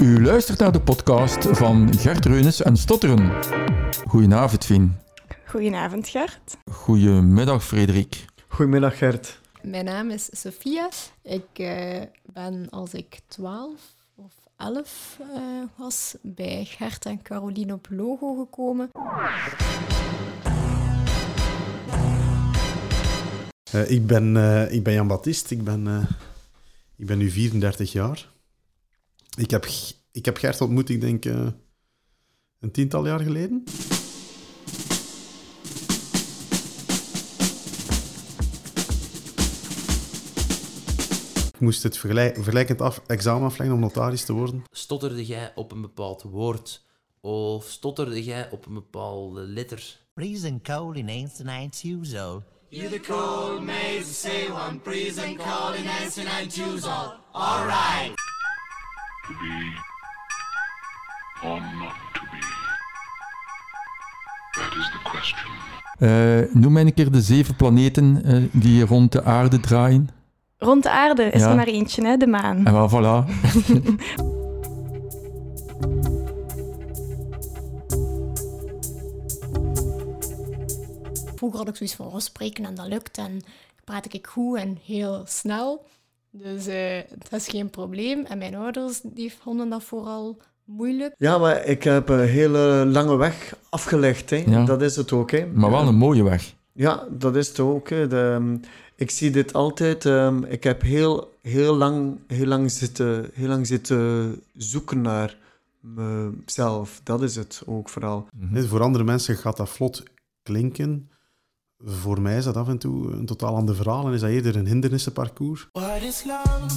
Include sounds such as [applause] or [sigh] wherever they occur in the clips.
U luistert naar de podcast van Gert Reunis en Stotteren. Goedenavond, Fien. Goedenavond, Gert. Goedemiddag, Frederik. Goedemiddag, Gert. Mijn naam is Sophia. Ik eh, ben als ik 12 of 11 eh, was bij Gert en Caroline op Logo gekomen. Eh, ik, ben, eh, ik ben Jan Baptist, ik ben, eh, ik ben nu 34 jaar. Ik heb, ik heb Gert ontmoet, ik denk, een tiental jaar geleden. Ik moest het vergelijk, vergelijkend af, examen afleggen om notaris te worden. Stotterde jij op een bepaald woord? Of stotterde jij op een bepaalde letter? Reason cow in 1992. Hear the cold maids say one breeze and call in dancing and choose all. Alright. To be or not to be. That is the question. Uh, noem mij een keer de zeven planeten uh, die rond de aarde draaien. Rond de aarde is ja. er maar eentje, hè? de maan. En wel, voilà. [laughs] Vroeger had ik zoiets van, oh, spreken en dat lukt en praat ik goed en heel snel. Dus uh, dat is geen probleem. En mijn ouders die vonden dat vooral moeilijk. Ja, maar ik heb een hele lange weg afgelegd. Hè. Ja. Dat is het ook. Hè. Maar wel een mooie weg. Ja, dat is het ook. De, ik zie dit altijd. Um, ik heb heel, heel, lang, heel, lang zitten, heel lang zitten zoeken naar mezelf. Dat is het ook vooral. Mm -hmm. Voor andere mensen gaat dat vlot klinken. Voor mij is dat af en toe een totaal ander verhaal en is dat eerder een hindernissenparcours. What is love?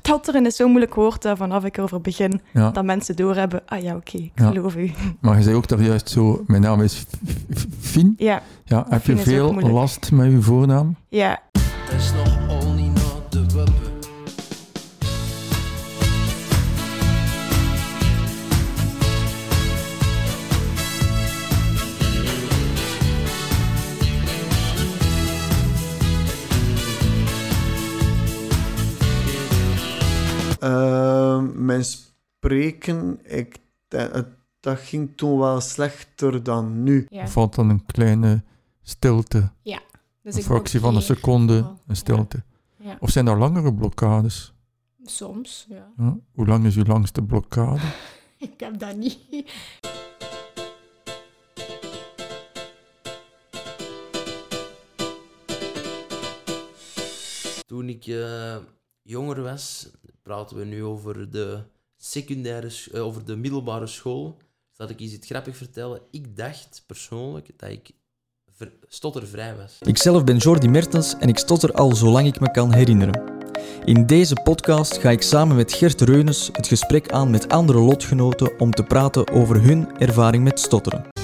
Tatteren is zo'n moeilijk woord vanaf ik erover begin. Ja. Dat mensen doorhebben, ah ja, oké, okay, ik ja. geloof u. [laughs] Maar je zei ook dat juist zo, mijn naam is Fien. Ja. ja heb Fien je veel last met je voornaam? Ja. Uh, mijn spreken, ik, dat, dat ging toen wel slechter dan nu. Ja. Valt dan een kleine stilte? Ja. Dus een fractie van een seconde, een stilte. Ja. Ja. Of zijn er langere blokkades? Soms, ja. ja. Hoe lang is uw langste blokkade? [laughs] ik heb dat niet. Toen ik uh, jonger was, praten we nu over de secundaire, uh, over de middelbare school. Dat ik iets grappig vertellen. Ik dacht persoonlijk dat ik stottervrij was. Ikzelf ben Jordi Mertens en ik stotter al zolang ik me kan herinneren. In deze podcast ga ik samen met Gert Reunes het gesprek aan met andere lotgenoten om te praten over hun ervaring met stotteren.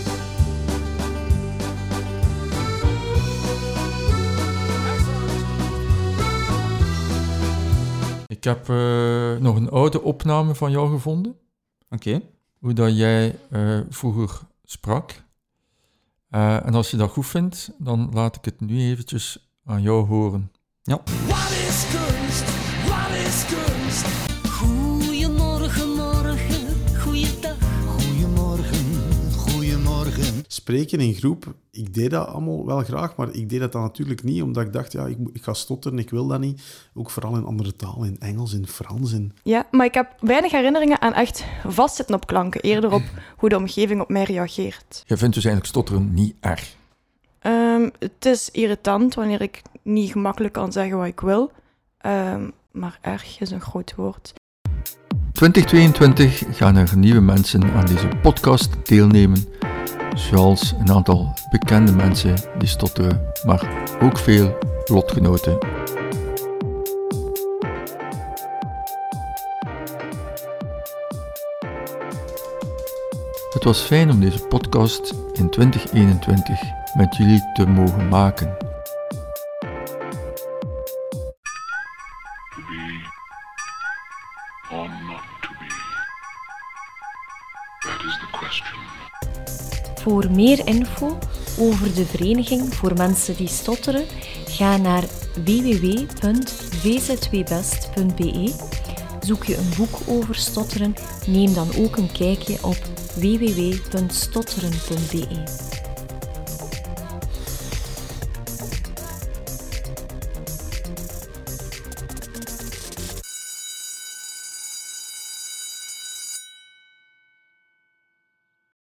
Ik heb uh, nog een oude opname van jou gevonden. Oké. Okay. Hoe dat jij uh, vroeger sprak. Uh, en als je dat goed vindt, dan laat ik het nu eventjes aan jou horen. Ja. Wat is kunst? Wat is kunst? Spreken in groep, ik deed dat allemaal wel graag, maar ik deed dat dan natuurlijk niet, omdat ik dacht, ja, ik, ik ga stotteren, ik wil dat niet. Ook vooral in andere talen, in Engels, in Frans. In... Ja, maar ik heb weinig herinneringen aan echt vastzitten op klanken, eerder op [laughs] hoe de omgeving op mij reageert. Je vindt dus eigenlijk stotteren niet erg? Um, het is irritant wanneer ik niet gemakkelijk kan zeggen wat ik wil, um, maar erg is een groot woord. 2022 gaan er nieuwe mensen aan deze podcast deelnemen zoals een aantal bekende mensen die stotteren, maar ook veel lotgenoten. Het was fijn om deze podcast in 2021 met jullie te mogen maken. That is the question. Voor meer info over de Vereniging voor Mensen die Stotteren, ga naar www.vzwbest.be. Zoek je een boek over stotteren, neem dan ook een kijkje op www.stotteren.be.